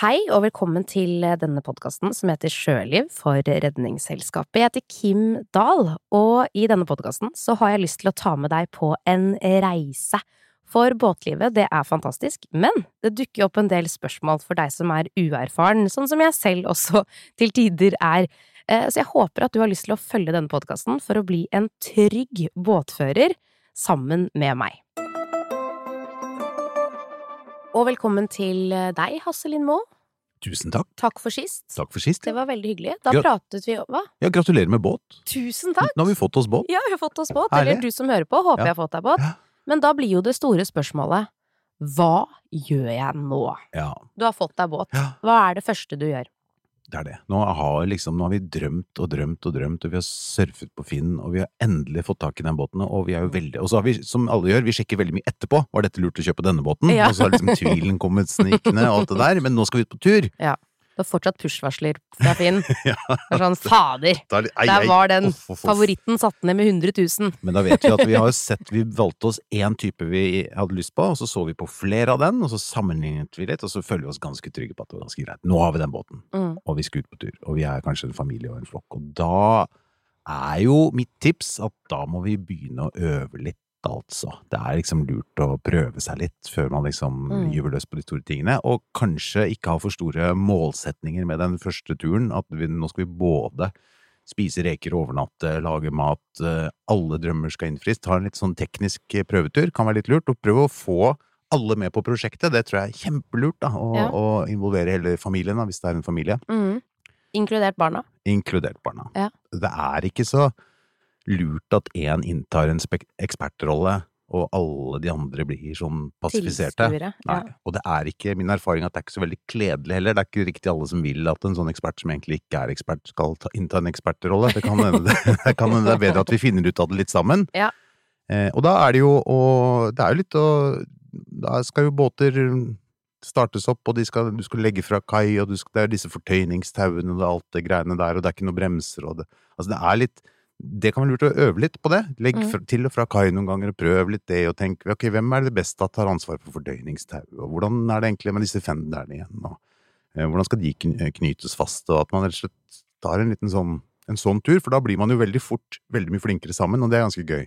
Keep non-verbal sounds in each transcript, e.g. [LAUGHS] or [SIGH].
Hei og velkommen til denne podkasten som heter Sjøliv for Redningsselskapet. Jeg heter Kim Dahl, og i denne podkasten så har jeg lyst til å ta med deg på en reise. For båtlivet, det er fantastisk, men det dukker opp en del spørsmål for deg som er uerfaren, sånn som jeg selv også [LAUGHS] til tider er. Eh, så jeg håper at du har lyst til å følge denne podkasten for å bli en trygg båtfører sammen med meg. Og velkommen til deg, Hasse Lindmo. Tusen takk. Takk for sist. Takk for sist. Det var veldig hyggelig. Da Gra pratet vi om Hva? Ja, gratulerer med båt. Tusen takk! Nå har vi fått oss båt. Ja, vi har fått oss båt. Herlig. Eller du som hører på, håper Ja. jeg har fått deg båt. Ja. Men da blir jo det store spørsmålet hva gjør jeg nå? Ja, Du har fått deg båt. Ja. Hva er det første du gjør? Det er det. Nå har, liksom, nå har vi drømt og drømt og drømt, og vi har surfet på Finn, og vi har endelig fått tak i den båten, og vi er jo veldig Og så har vi, som alle gjør, vi sjekker veldig mye etterpå. Var dette lurt å kjøpe denne båten? Ja. Og så har liksom tvilen kommet snikende og alt det der, men nå skal vi ut på tur. Du var fortsatt push-varsler fra Finn. [LAUGHS] Ja. Det er sånn fader! Der, ei, ei, Der var den uff, uff, uff. favoritten satt ned med 100 000. Men da vet vi at vi har jo sett Vi valgte oss én type vi hadde lyst på, og så så vi på flere av den, og så sammenlignet vi litt, og så føler vi oss ganske trygge på at det var ganske greit. Nå har vi den båten. Mm. og vi skal ut på tur, og vi er kanskje en familie og en flokk, og da er jo mitt tips at da må vi begynne å øve litt, altså. Det er liksom lurt å prøve seg litt før man liksom Mm. gyver løs på de store tingene, og kanskje ikke ha for store målsetninger med den første turen, at vi, nå skal vi både spise reker, overnatte, lage mat, eh, alle drømmer skal innfris, ta en litt sånn teknisk eh, prøvetur, kan være litt lurt, og prøve å få alle med på prosjektet, det tror jeg er kjempelurt, da, å, Ja. involvere hele familien, da, hvis det er en familie Mm. Inkludert barna. inkludert barna. Ja. Det er ikke så lurt at én inntar en ekspertrolle, og alle de andre blir sånn. Nei. Ja. Og det er ikke min erfaring at det er ikke så veldig kledelig heller. Det er ikke riktig alle som vil at en sånn ekspert som egentlig ikke er ekspert, skal ta, innta en ekspertrolle. Det kan hende det, [LAUGHS] det, det er bedre at vi finner ut av det litt sammen. Ja. Eh, og da er det jo å Det er jo litt å Da skal jo båter startes opp, og de skal, du skal legge fra kai, og du skal, det er disse fortøyningstauene og alt det greiene der, og det er ikke noe bremser og det Altså, det er litt Det kan være lurt å øve litt på det. Legg Mm. til og fra kai noen ganger, og prøv litt det, og tenk ok, hvem er det beste at tar ansvar for fordøyningstau? og hvordan er det egentlig med disse fenderne igjen, og eh, hvordan skal de knytes fast, og at man rett og slett tar en liten sånn en sånn tur, for da blir man jo veldig fort veldig mye flinkere sammen, og det er ganske gøy.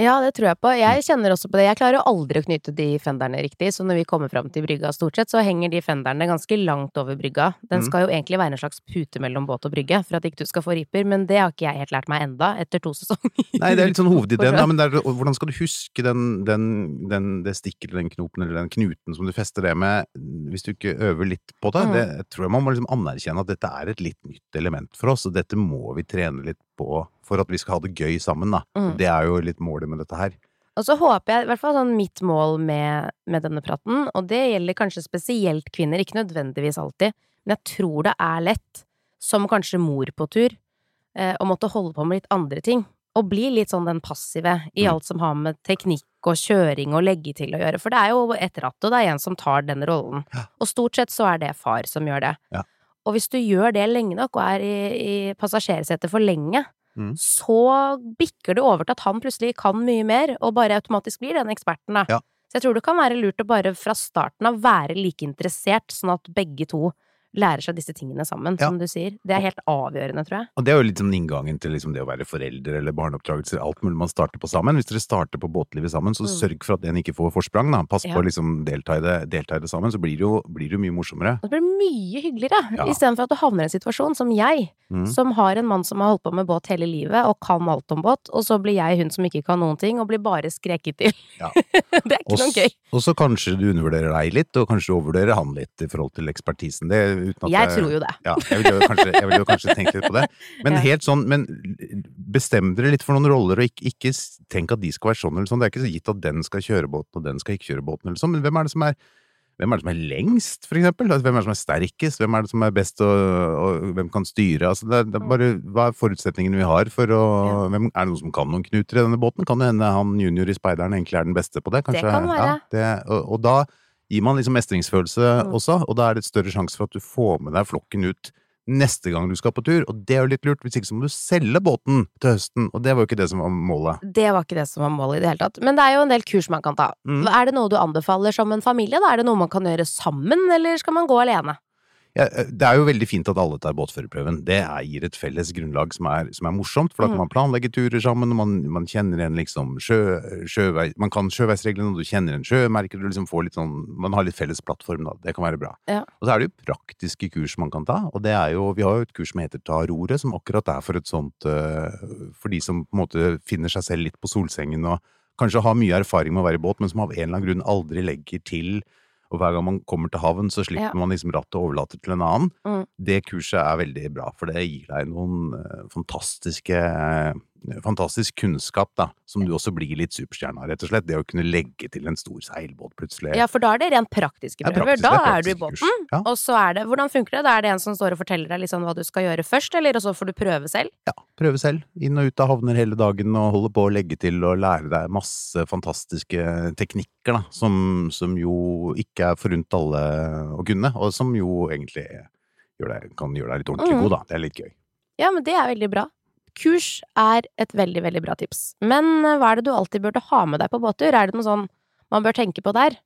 Ja, det tror jeg på. Jeg kjenner også på det. Jeg klarer aldri å knyte de fenderne riktig, så når vi kommer fram til brygga stort sett, så henger de fenderne ganske langt over brygga. Den Mm. skal jo egentlig være en slags pute mellom båt og brygge, for at ikke du skal få riper, men det har ikke jeg helt lært meg enda, etter to [LAUGHS] sesonger. Nei, det er litt sånn hovedideen, da, men er, hvordan skal du huske den, den, den, det stikket eller den knopen eller den knuten som du fester det med, hvis du ikke øver litt på det? Mm. Det jeg tror jeg man må liksom anerkjenne at dette er et litt nytt element for oss, og dette må vi trene litt på for at vi skal ha det gøy sammen, da. Mm. Det er jo litt målet med dette her. Og så håper jeg, i hvert fall sånn mitt mål med, med denne praten, og det gjelder kanskje spesielt kvinner, ikke nødvendigvis alltid, men jeg tror det er lett, som kanskje mor på tur, eh, å måtte holde på med litt andre ting, og bli litt sånn den passive i Mm. alt som har med teknikk og kjøring og legge til å gjøre, for det er jo et ratt, og det er en som tar den rollen. Ja. Og stort sett så er det far som gjør det. Ja. Og hvis du gjør det lenge nok, og er i, i passasjersetet for lenge, Mm. så bikker det over til at han plutselig kan mye mer, og bare automatisk blir den eksperten, da. Ja. Så jeg tror det kan være lurt å bare fra starten av være like interessert, sånn at begge to lærer seg disse tingene sammen, Ja. som du sier. Det er helt avgjørende, tror jeg. Og det er jo litt sånn inngangen til liksom det å være forelder eller barneoppdragelser, alt mulig man starter på sammen. Hvis dere starter på båtlivet sammen, så Mm. sørg for at en ikke får forsprang, da. Pass Ja. på å liksom delta i det, delta i det sammen, så blir det jo, blir det mye morsommere. Og det blir mye hyggeligere, Ja. istedenfor at du havner i en situasjon som jeg, Mm. som har en mann som har holdt på med båt hele livet, og kan alt om båt, og så blir jeg hun som ikke kan noen ting, og blir bare skreket til. Ja. [LAUGHS] det er ikke noe gøy. og så kanskje du undervurderer deg litt, og kanskje du overvurderer han litt i forhold til ekspertisen. Det, Jeg tror jo det. Ja, jeg ville jo kanskje, jeg ville jo kanskje tenke litt på det. Men [LAUGHS] Ja. helt sånn, men bestem dere litt for noen roller, og ikke, ikke tenk at de skal være sånn eller sånn. Det er ikke så gitt at den skal kjøre båten, og den skal ikke kjøre båten eller sånn, men hvem er det som er hvem er det som er lengst, for eksempel? Altså, Hvem er det som er sterkest? Hvem er det som er best, og, og hvem kan styre? Altså, det, er, det er bare hva er forutsetningene vi har for å hvem, Er det noen som kan noen knuter i denne båten? Kan det hende han junior i speideren egentlig er den beste på det? Kanskje, kan være. Ja, det, og, og da gir man liksom mestringsfølelse også, og da er det et større sjanse for at du får med deg flokken ut neste gang du skal på tur, og det er jo litt lurt, hvis ikke så må du selge båten til høsten, og det var jo ikke det som var målet. Det var ikke det som var målet i det hele tatt. Men det er jo en del kurs man kan ta. Mm. Er det noe du anbefaler som en familie? Da er det noe man kan gjøre sammen, eller skal man gå alene? Ja, det er jo veldig fint at alle tar båtførerprøven. Det er, gir et felles grunnlag som er, som er morsomt, for da kan Mm. man planlegge turer sammen, og man, man kjenner igjen liksom sjø, sjøvei, Man kan sjøveisreglene, og du kjenner en sjømerker, du liksom får litt sånn Man har litt felles plattform, da. Det kan være bra. Ja. Og så er det jo praktiske kurs man kan ta, og det er jo Vi har jo et kurs som heter Ta roret, som akkurat er for et sånt For de som på en måte finner seg selv litt på solsengen og kanskje har mye erfaring med å være i båt, men som av en eller annen grunn aldri legger til og hver gang man kommer til havn, så slipper Ja. man liksom rattet og overlater til en annen. Mm. Det kurset er veldig bra, for det gir deg noen eh, fantastiske eh, Fantastisk kunnskap, da, som du også blir litt superstjerne av, rett og slett. Det å kunne legge til en stor seilbåt plutselig. Ja, for da er det rent praktiske prøver. Ja, praktisk- Da er er du i båten, Ja. og så er det Hvordan funker det? Da er det en som står og forteller deg litt sånn hva du skal gjøre først, eller og så får du prøve selv? Ja, prøve selv. Inn og ut av havner hele dagen og holde på å legge til og lære deg masse fantastiske teknikker, da, som, som jo ikke er forunt alle å kunne, og som jo egentlig gjør deg, kan gjøre deg litt ordentlig Mm. god, da. Det er litt gøy. Ja, men det er veldig bra. Kurs er et veldig, veldig bra tips. Men eh, hva er det du alltid burde ha med deg på båttur? Er det noe sånn man bør tenke på der?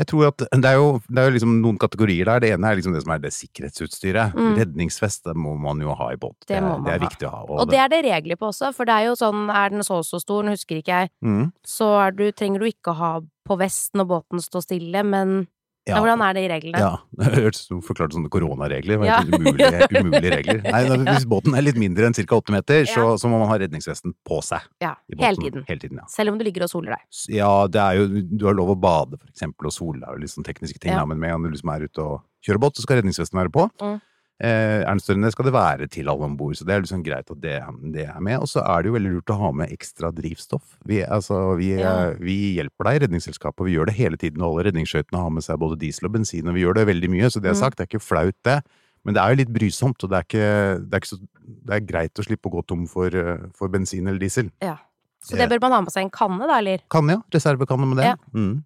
Jeg tror at det er jo, det er jo liksom noen kategorier der. Det ene er liksom det som er det sikkerhetsutstyret. Mm. Redningsvest det må man jo ha i båt. Det er- det er ha. viktig å ha. Og det er det regler på også, for det er jo sånn, er den så og så stor, nå husker ikke jeg, mm. så du, trenger du ikke ha på vest når båten står stille, men ja. ja. hvordan er det i reglene? Ja, [LAUGHS] det hørtes som forklarte sånne koronaregler. Ja. umulige, [LAUGHS] umulige regler. Nei, hvis båten er litt mindre enn ca. åtte meter, så, så må man ha redningsvesten på seg. Ja, hele tiden. Hele tiden, ja. Selv om du ligger og soler deg. Ja, det er jo Du har lov å bade, for eksempel, og sole deg og litt sånn tekniske ting, Ja. men med gang du liksom er ute og kjører båt, så skal redningsvesten være på. Mm. Eh, er den større enn det, skal det være til alle om bord, så det er liksom greit at det, det er med. Og så er det jo veldig lurt å ha med ekstra drivstoff. Vi, altså, vi, Ja. eh, vi hjelper deg i Redningsselskapet, vi gjør det hele tiden. Og alle redningsskøytene har med seg både diesel og bensin, og vi gjør det veldig mye, så det er Mm. sagt, det er ikke flaut, det. Men det er jo litt brysomt, og det er, ikke, det er, ikke så, det er greit å slippe å gå tom for, eh, for bensin eller diesel. Ja. Så det bør man ha med seg en kanne, da, eller? Kan ja. Reservekanne med det. Ja. Mm.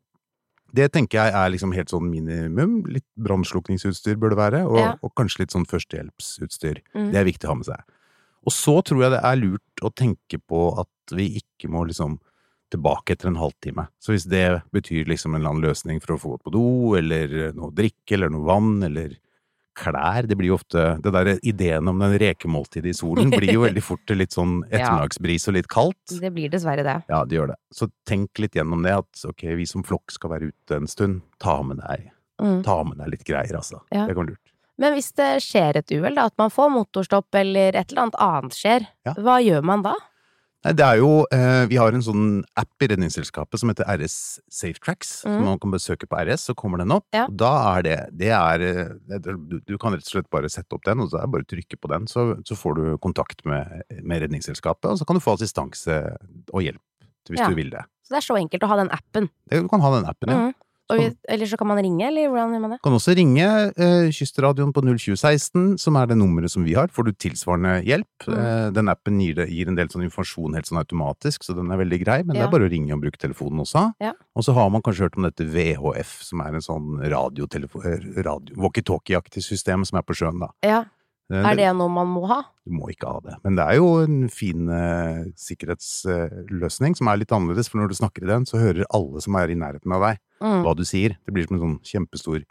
Det tenker jeg er liksom helt sånn minimum. Litt brannslukningsutstyr bør det være, og, Ja. og kanskje litt sånn førstehjelpsutstyr. Mm. Det er viktig å ha med seg. Og så tror jeg det er lurt å tenke på at vi ikke må liksom tilbake etter en halvtime. Så hvis det betyr liksom en eller annen løsning for å få gått på do, eller noe drikke, eller noe vann, eller klær Det blir jo ofte Det der ideen om den rekemåltidet i solen blir jo veldig fort litt sånn [LAUGHS] ettermiddagsbris og litt kaldt. Det blir dessverre det. Ja, det gjør det. Så tenk litt gjennom det, at ok, vi som flokk skal være ute en stund. Ta med deg, Mm. ta med deg litt greier, altså. Ja. Det kan lurt. Men hvis det skjer et uhell, da, at man får motorstopp eller et eller annet annet skjer, Ja. hva gjør man da? Nei, det er jo eh, Vi har en sånn app i Redningsselskapet som heter RS Safetracks. Mm. Man kan besøke på RS, så kommer den opp. Ja. Og da er det Det er eh, du, du kan rett og slett bare sette opp den, og så er det bare å trykke på den, så, så får du kontakt med, med Redningsselskapet, og så kan du få assistanse og hjelp hvis Ja. du vil det. Så det er så enkelt å ha den appen. det. Du kan ha den appen, ja. Mhm. Og eller så kan man ringe, eller hvordan gjør man det? Kan også ringe eh, Kystradioen på 02016, som er det nummeret som vi har. Får du tilsvarende hjelp. Mm. Eh, den appen gir, det, gir en del sånn informasjon helt sånn automatisk, så den er veldig grei. Men det er bare å ringe og bruke telefonen også. Ja. Og så har man kanskje hørt om dette VHF, som er en sånn radiotelefo- eh, radio, walkietalkie-aktig system som er på sjøen, da. Ja, Eh, Er det noe man må ha? Du må ikke ha det. Men det er jo en fin eh, sikkerhetsløsning som er litt annerledes, for når du snakker i den, så hører alle som er i nærheten av deg, Mm. hva du sier. Det blir som en sånn kjempestor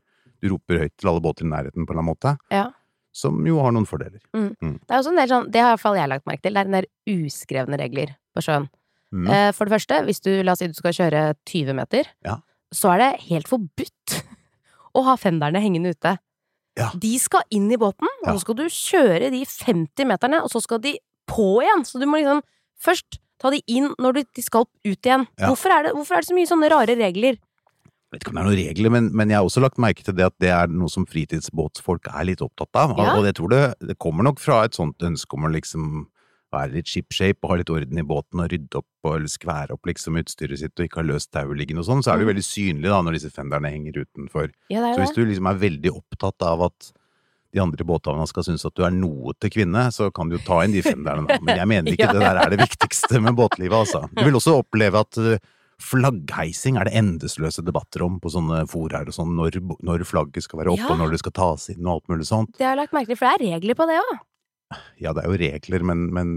Du roper høyt til alle båter i nærheten på en eller annen måte, Ja. som jo har noen fordeler. Det er jo sånn del sånn, det har i hvert fall jeg lagt merke til, det er en del uskrevne regler på sjøen. Mm. Eh, For det første, hvis du, la oss si du skal kjøre 20 meter, Ja. så er det helt forbudt [LAUGHS] å ha fenderne hengende ute. Ja. De skal inn i båten, og så skal du kjøre de 50 meterne, og så skal de på igjen. Så du må liksom først ta de inn når de skal ut igjen. Ja. Hvorfor, er det, hvorfor er det så mye sånne rare regler? Jeg vet ikke om det er noen regler, men, men jeg har også lagt merke til det at det er noe som fritidsbåtfolk er litt opptatt av. Ja. Og jeg tror det, det kommer nok fra et sånt ønske om å liksom være litt shipshape og ha litt orden i båten og rydde opp og skvære opp liksom utstyret sitt og ikke ha løst tauet liggende og sånn, så er det jo Mm. veldig synlig da når disse fenderne henger utenfor. Ja, Så hvis du liksom er veldig opptatt av at de andre båthavna skal synes at du er noe til kvinne, så kan du jo ta inn de fenderne da. Men jeg mener ikke [LAUGHS] Ja. det der er det viktigste med båtlivet, altså. Du vil også oppleve at uh, flaggheising er det endeløse debatter om på sånne foraer og sånn, når, når flagget skal være oppe Ja. og når det skal tas inn og alt mulig sånt. Det har jeg lagt merke til, for det er regler på det òg. Ja, det er jo regler, men, men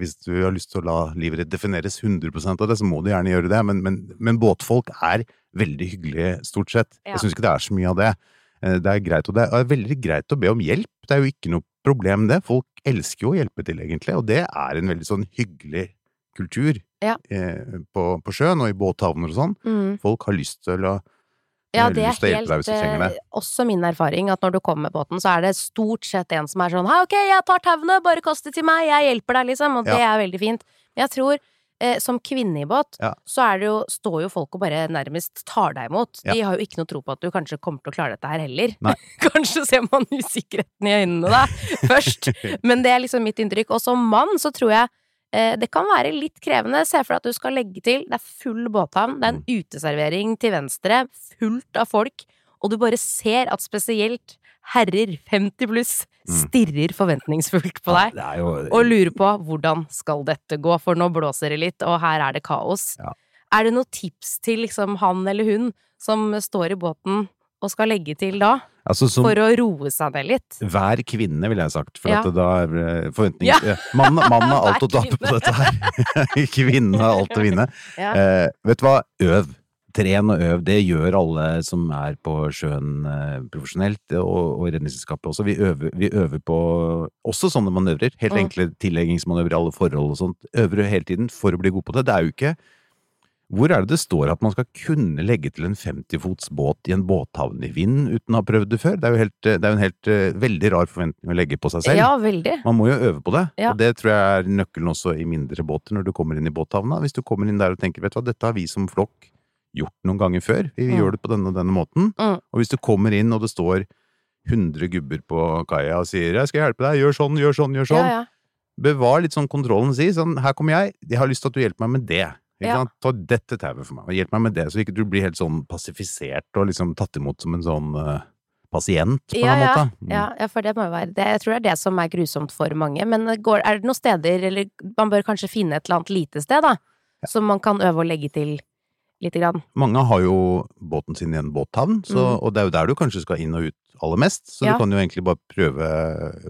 hvis du har lyst til å la livet ditt defineres 100% av det, så må du gjerne gjøre det. Men, men, men båtfolk er veldig hyggelige, stort sett. Ja. Jeg syns ikke det er så mye av det. Eh, Det er greit, og det er veldig greit å be om hjelp. Det er jo ikke noe problem, det. Folk elsker jo å hjelpe til, egentlig, og det er en veldig sånn hyggelig kultur Ja. eh, på, på sjøen og i båthavner og sånn. Mm. Folk har lyst til å Ja, det er deg helt det. eh, også min erfaring at når du kommer med båten, så er det stort sett en som er sånn Hei, ok, jeg tar tauene, bare kast det til meg, jeg hjelper deg, liksom. Og det er veldig fint. Men jeg tror eh, som kvinne i båt, Ja. så er det jo, står jo folk og bare nærmest tar deg imot. De har jo ikke noe tro på at du kanskje kommer til å klare dette her heller. [LAUGHS] Kanskje ser man usikkerheten i øynene da, [LAUGHS] først. Men det er liksom mitt inntrykk. Og som mann så tror jeg det kan være litt krevende. Se for deg at du skal legge til, det er full båthavn, det er en Mm. uteservering til venstre, fullt av folk, og du bare ser at spesielt herrer 50 pluss Mm. stirrer forventningsfullt på deg. Jo Og lurer på hvordan skal dette gå, for nå blåser det litt, og her er det kaos. Ja. Er det noen tips til liksom han eller hun som står i båten og skal legge til da, altså, som, for å roe seg ned litt? Hver kvinne, ville jeg sagt. For Ja. at da er eh, forventning Ja. eh, Mannen mann har [LAUGHS] alt å tape på dette her. [LAUGHS] Kvinnen har alt å vinne. [LAUGHS] Ja. Eh, vet du hva? Øv. Tren og øv. Det gjør alle som er på sjøen eh, profesjonelt, og, og Redningsselskapet også. Vi øver, vi øver på også sånne manøvrer. Helt Mm. enkle tilleggingsmanøvrer i alle forhold og sånt. Øver hele tiden for å bli god på det. Det er jo ikke Hvor er det det står at man skal kunne legge til en 50-fots båt i en båthavn i vind uten å ha prøvd det før? Det er jo, helt, det er en helt eh, veldig rar forventning å legge på seg selv. ja, veldig. Man må jo øve på det, Ja. og det tror jeg er nøkkelen også i mindre båter når du kommer inn i båthavna. Hvis du kommer inn der og tenker vet du hva, dette har vi som flokk gjort noen ganger før, vi Mm. gjør det på denne og denne måten. Mm. Og hvis du kommer inn og det står 100 gubber på kaia og sier 'jeg skal hjelpe deg, gjør sånn, gjør sånn, gjør Ja, sånn', ja. bevar litt sånn kontrollen, si sånn 'her kommer jeg, jeg har lyst til at du hjelper meg med det'. Ja. Ta dette tauet for meg, og hjelp meg med det, så ikke du blir helt sånn passifisert og liksom tatt imot som en sånn eh, pasient, på Ja, en ja. måte. Mm. Ja, ja, for det må jo være det. Jeg tror det er det som er grusomt for mange. Men går, er det noen steder, eller man bør kanskje finne et eller annet lite sted, da, som man kan øve å legge til lite grann? Mange har jo båten sin i en båthavn, så, mm. og det er jo der du kanskje skal inn og ut aller mest. Så Ja. du kan jo egentlig bare prøve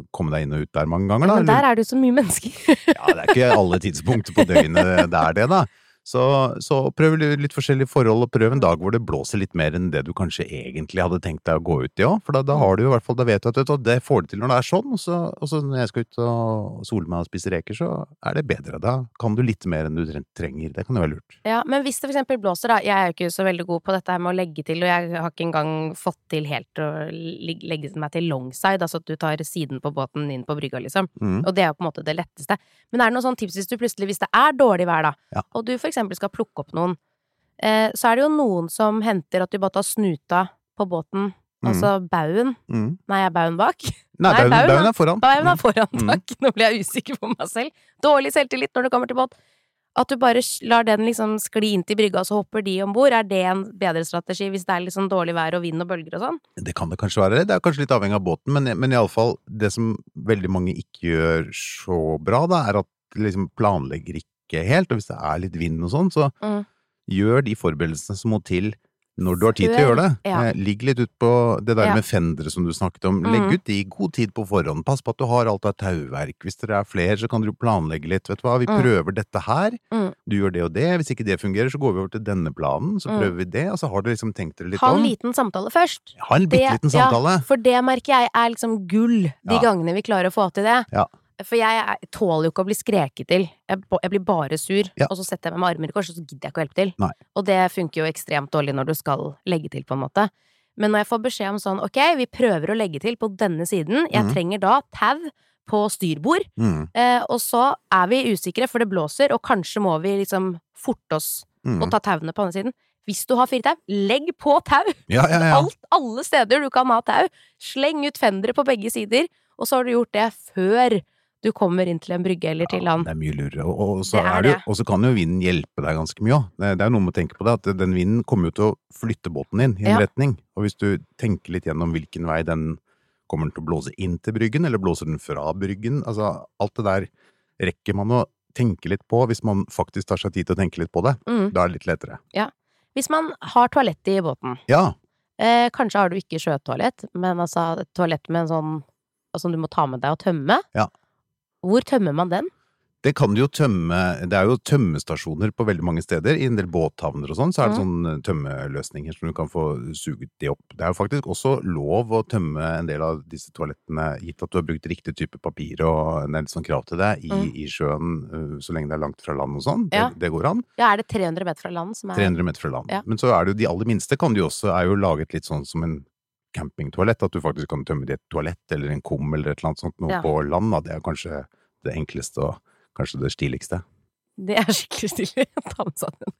å komme deg inn og ut der mange ganger, da. Men der er det jo så mye mennesker. Ja, det er ikke alle tidspunkter på døgnet [LAUGHS] det er det, da. Så, så prøv litt forskjellige forhold, og prøv en dag hvor det blåser litt mer enn det du kanskje egentlig hadde tenkt deg å gå ut i òg. For da, da har du jo i hvert fall, da vet du at vet du, det får du til når det er sånn, og så, og så når jeg skal ut og sole meg og spise reker, så er det bedre. Da kan du litt mer enn du trenger. Det kan jo være lurt. Ja, men hvis det for eksempel blåser, da. Jeg er jo ikke så veldig god på dette her med å legge til, og jeg har ikke engang fått til helt å legge meg til longside, altså at du tar siden på båten inn på brygga, liksom. Mm. Og det er jo på en måte det letteste. Men er det noen sånn tips hvis du plutselig, hvis det er dårlig vær, da, Ja. og du for eksempel skal plukke opp noen, eh, så er det jo noen som henter at du bare tar snuta på båten, Mm. altså baugen. Mm. Nei, er baugen bak? [LAUGHS] Nei, Nei, baugen, er- foran. Baugen er foran, foran, Mm. takk. Nå blir jeg usikker på meg selv. Dårlig selvtillit når du kommer til båt. At du bare lar den liksom skli inn til brygga, og så hopper de om bord. Er det en bedre strategi hvis det er sånn dårlig vær og vind og bølger og sånn? Det kan det kanskje være. Det er kanskje litt avhengig av båten, men, men iallfall det som veldig mange ikke gjør så bra, da, er at liksom planlegger ikke helt. Og hvis det er litt vind og sånn, så Mm. gjør de forberedelsene som må til når du har tid til å gjøre det. ja. Eh, Ligg litt ut på det der Ja. med fendere som du snakket om. Legg Mhm. ut de i god tid på forhånd. Pass på at du har alt av tauverk. Hvis dere er flere, så kan du planlegge litt. Vet du hva, vi Mm. prøver dette her. Mm. Du gjør det og det. Hvis ikke det fungerer, så går vi over til denne planen. Så Mm. prøver vi det, og så har dere liksom tenkt dere litt om. Ha en liten samtale først. Ha en bitte liten ja, for det merker jeg er liksom gull de gangene vi klarer å få til det. Ja. For jeg er, tåler jo ikke å bli skreket til. Jeg, jeg blir bare sur, Ja. og så setter jeg meg med armer i kors, og så gidder jeg ikke å hjelpe til. Nei. Og det funker jo ekstremt dårlig når du skal legge til, på en måte. Men når jeg får beskjed om sånn, ok, vi prøver å legge til på denne siden, jeg mm. trenger da tau på styrbord, Mm. eh, og så er vi usikre, for det blåser, og kanskje må vi liksom forte oss Mm. og ta tauene på andre siden. Hvis du har fire legg på tau! Ja, ja, ja. Alt, alle steder du kan ha tau. Sleng ut fendere på begge sider, og så har du gjort det før du kommer inn til en brygge eller til land. Det er mye lurere. Og, og, så Det er det jo, og så kan jo vinden hjelpe deg ganske mye òg. Det, det er noe med å tenke på det, at den vinden kommer jo til å flytte båten din i en Ja. retning. Og hvis du tenker litt gjennom hvilken vei den kommer til å blåse inn til bryggen, eller blåser den fra bryggen, altså alt det der rekker man å tenke litt på hvis man faktisk tar seg tid til å tenke litt på det. Mm. Da er det litt lettere. Hvis man har toalett i båten, Ja, eh, kanskje har du ikke sjøtoalett, men altså et toalett med en sånn som du må ta med deg og tømme. Ja. Hvor tømmer man den? Det kan du jo tømme Det er jo tømmestasjoner på veldig mange steder. I en del båthavner og sånn, så er det Mm. sånne tømmeløsninger som du kan få suget de opp. Det er jo faktisk også lov å tømme en del av disse toalettene, gitt at du har brukt riktig type papir og er litt sånn krav til det, i, Mm. i sjøen uh, så lenge det er langt fra land og sånn. Ja. Det, det går an. Ja, er det 300 meter fra land som er 300 meter fra land. Ja. Men så er det jo de aller minste kan du jo også, er jo laget litt sånn som en campingtoalett, at du faktisk kan tømme det i et toalett eller en kum eller et eller annet sånt noe Ja. på land. Da. Det er kanskje det enkleste og kanskje det stiligste. Det er skikkelig stilig. [LAUGHS] Ta med seg den.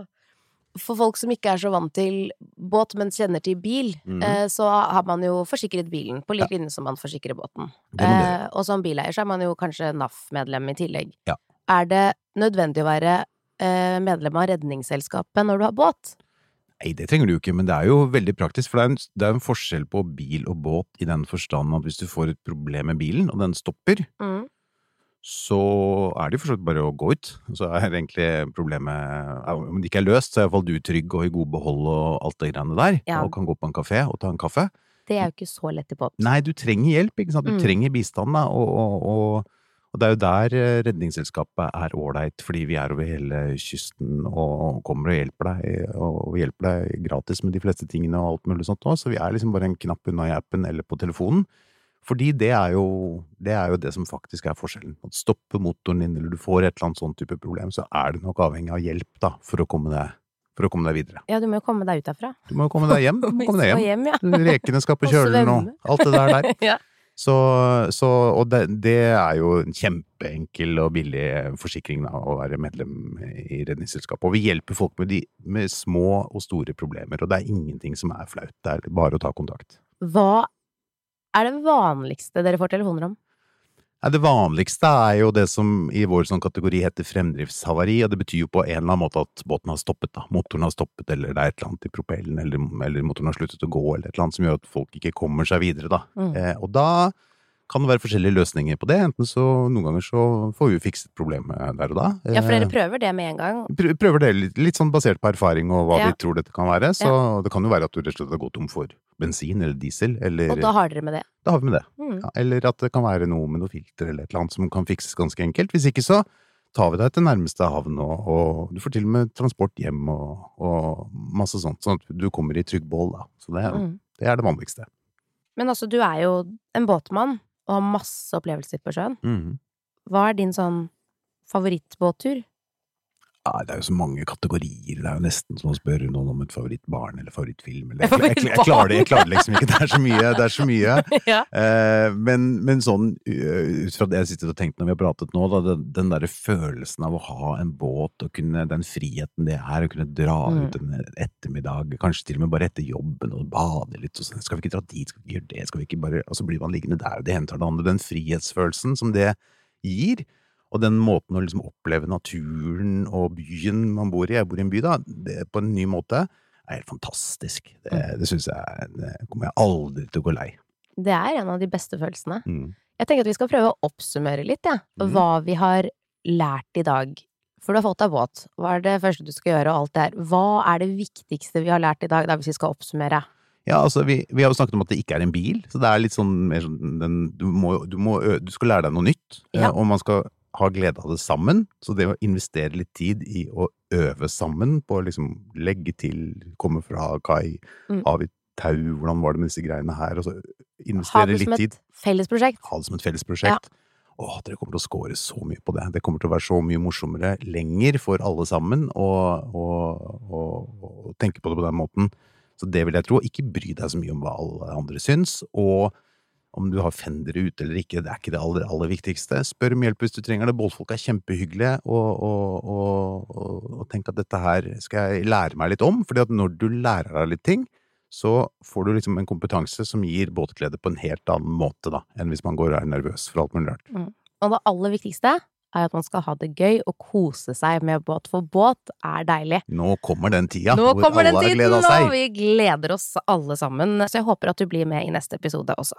[LAUGHS] For folk som ikke er så vant til båt, men kjenner til bil, mm. så har man jo forsikret bilen på lik linje som man forsikrer båten. Det. Eh, og som bileier så er man jo kanskje NAF-medlem i tillegg. Ja. Er det nødvendig å være medlem av Redningsselskapet når du har båt? Nei, det trenger du jo ikke, men det er jo veldig praktisk. For det er, en, det er en forskjell på bil og båt i den forstand at hvis du får et problem med bilen, og den stopper, Mm. så er det jo for så vidt bare å gå ut. Så er egentlig problemet Om det ikke er løst, så er iallfall du trygg og i god behold og alt det greiene der. Ja. Og kan gå på en kafé og ta en kaffe. Det er jo ikke så lett i båt. Nei, du trenger hjelp, ikke sant. Du Mm. trenger bistand, da. Og, og, og, og det er jo der eh, Redningsselskapet er ålreit, fordi vi er over hele kysten og kommer og hjelper deg, og hjelper deg gratis med de fleste tingene og alt mulig sånt òg. Så vi er liksom bare en knapp unna i appen eller på telefonen. Fordi det er jo det, er jo det som faktisk er forskjellen. At stopper motoren din, eller du får et eller annet sånn type problem, så er du nok avhengig av hjelp, da, for å komme deg, for å komme deg videre. Ja, du må jo komme deg ut derfra. Du må jo komme deg hjem. [LAUGHS] Komme deg hjem. hjem, ja. Rekene skal på [LAUGHS] kjølen og alt det der der. [LAUGHS] ja. Så, så og det, det er jo en kjempeenkel og billig forsikring da, å være medlem i Redningsselskapet. Og vi hjelper folk med, de, med små og store problemer, og det er ingenting som er flaut. Det er bare å ta kontakt. Hva er det vanligste dere får telefoner om? Nei, det vanligste er jo det som i vår sånn kategori heter fremdriftshavari, og det betyr jo på en eller annen måte at båten har stoppet, da. Motoren har stoppet, eller det er et eller annet i propellen, eller, eller motoren har sluttet å gå, eller et eller annet som gjør at folk ikke kommer seg videre, da. Mm. Eh, og da kan det være forskjellige løsninger på det. Enten så Noen ganger så får vi jo fikset problemet der og da. Ja, for dere Eh, prøver det med en gang. prøver det litt, litt sånn basert på erfaring og hva Ja. vi tror dette kan være. Så det kan jo være at du rett og slett har gått tom for bensin eller diesel, eller Og da har dere med det. da har vi med det. Mm. Ja, eller at det kan være noe med noe filter eller et eller annet som kan fikses ganske enkelt. Hvis ikke så tar vi deg til nærmeste havn, og, og du får til og med transport hjem og, og masse sånt, sånn at du kommer i trygg behold, da. Så det, Mm. det er det vanligste. Men altså, du er jo en båtmann og har masse opplevelser på sjøen. Hva er din sånn favorittbåttur? Ja, det er jo så mange kategorier. Det er jo nesten som å spørre noen om et favorittbarn eller favorittfilm. Eller, [LAUGHS] jeg, jeg, jeg, jeg, klarer det, jeg klarer det liksom ikke. Det er så mye. Det er så mye. [LAUGHS] ja. Eh, men, men sånn øh, ut fra det jeg sitter og tenker når vi har pratet nå, da, den, den derre følelsen av å ha en båt og kunne, den friheten det er, å kunne dra Mm. ut en ettermiddag, kanskje til og med bare etter jobben og bade litt og sånn, skal vi ikke dra dit, skal vi ikke gjøre det, skal vi ikke bare Og så blir man liggende der, og det hentar det andre. Den frihetsfølelsen som det gir, og den måten å liksom oppleve naturen og byen man bor i, jeg bor i en by da, det på en ny måte, er helt fantastisk. Det, Mm. det syns jeg Det kommer jeg aldri til å gå lei. Det er en av de beste følelsene. Mm. Jeg tenker at vi skal prøve å oppsummere litt, ja. Mhm. Hva vi har lært i dag. For du har fått deg båt. Hva er det første du skal gjøre, og alt det her. Hva er det viktigste vi har lært i dag, da, hvis vi skal oppsummere? Ja, altså, vi, vi har jo snakket om at det ikke er en bil, så det er litt sånn mer sånn den, du, må, du, må, du skal lære deg noe nytt, eh, Ja. og man skal ha glede av det sammen. Så det å investere litt tid i å øve sammen på å liksom legge til, komme fra kai, Mm. har vi tau, hvordan var det med disse greiene her, og så Ha investere det som litt tid. et fellesprosjekt. Ha det som et fellesprosjekt. Åh, dere kommer til å score så mye på det. Det kommer til å være så mye morsommere lenger for alle sammen å tenke på det på den måten. Så det vil jeg tro. Ikke bry deg så mye om hva alle andre syns. Og om du har fendere ute eller ikke, det er ikke det aller, aller viktigste. Spør om hjelp hvis du trenger det. Båtfolk er kjempehyggelige, og, og, og, og, tenk at dette her skal jeg lære meg litt om. fordi at når du lærer deg litt ting, så får du liksom en kompetanse som gir båtglede på en helt annen måte da, enn hvis man går og er nervøs for alt mulig rart. Og det aller viktigste er at man skal ha det gøy og kose seg med båt, for båt er deilig. Nå kommer den tida Nå hvor kommer den alle har tiden, den tiden, og vi gleder oss alle sammen. Så jeg håper at du blir med i neste episode også.